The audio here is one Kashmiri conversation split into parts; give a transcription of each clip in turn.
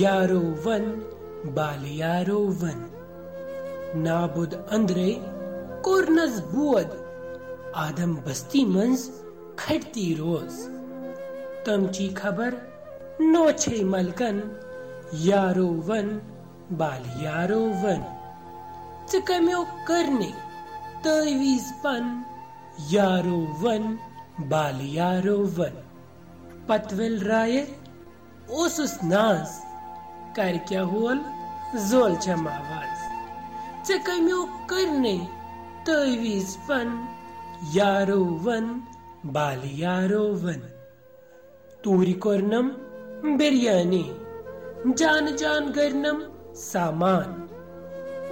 यारो वन बालियारो वन नाबुद अंद्रे कोरनस बुअद आदम बस्ती मंज खटती रोज तमची खबर नोछे मलकन यारो वन बालियारो वन चिकम्यो करने तवीज पन यारो वन बालियारो वन पतविल राय ओसुस नाज कर क्या होल जोल छम आवाज चे कम्यो करने तवीज पन यारो वन बाली यारो वन तूरी कोरनम बिरयानी जान जान करनम सामान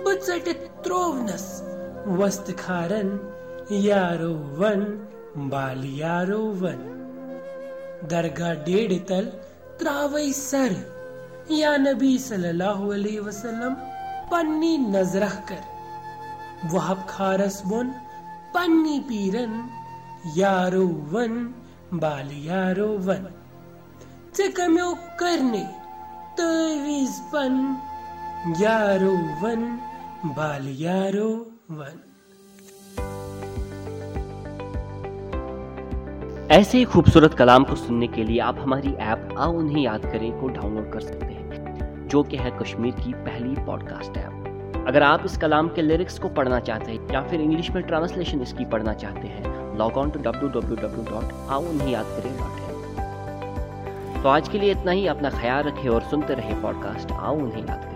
बचट त्रोवनस वस्त खारन यारो वन बाली यारो वन दरगाह डेढ़ तल त्रावई सर یا نبی صلی اللہ علیہ وسلم پننی نظر کر وہب خارس بۄن پنی پیرن یارو ون بال یارو ون ژےٚ کمیو کٔر تٲویٖز پن یارو ون بال یارو ون ऐसे ही खूबसूरत कलाम को सुनने के लिए आप हमारी ऐप आओ उन्हें याद करें को डाउनलोड कर सकते हैं जो कि है कश्मीर की पहली पॉडकास्ट ऐप। अगर आप इस कलाम के लिरिक्स को पढ़ना चाहते हैं या फिर इंग्लिश में ट्रांसलेशन इसकी पढ़ना चाहते हैं लॉग خوٗ ایپ آے ڈاؤن لوڈ तो आज के लिए इतना ही अपना ख्याल रखें और सुनते रहे पॉडकास्ट आओ उन्हें याद करें।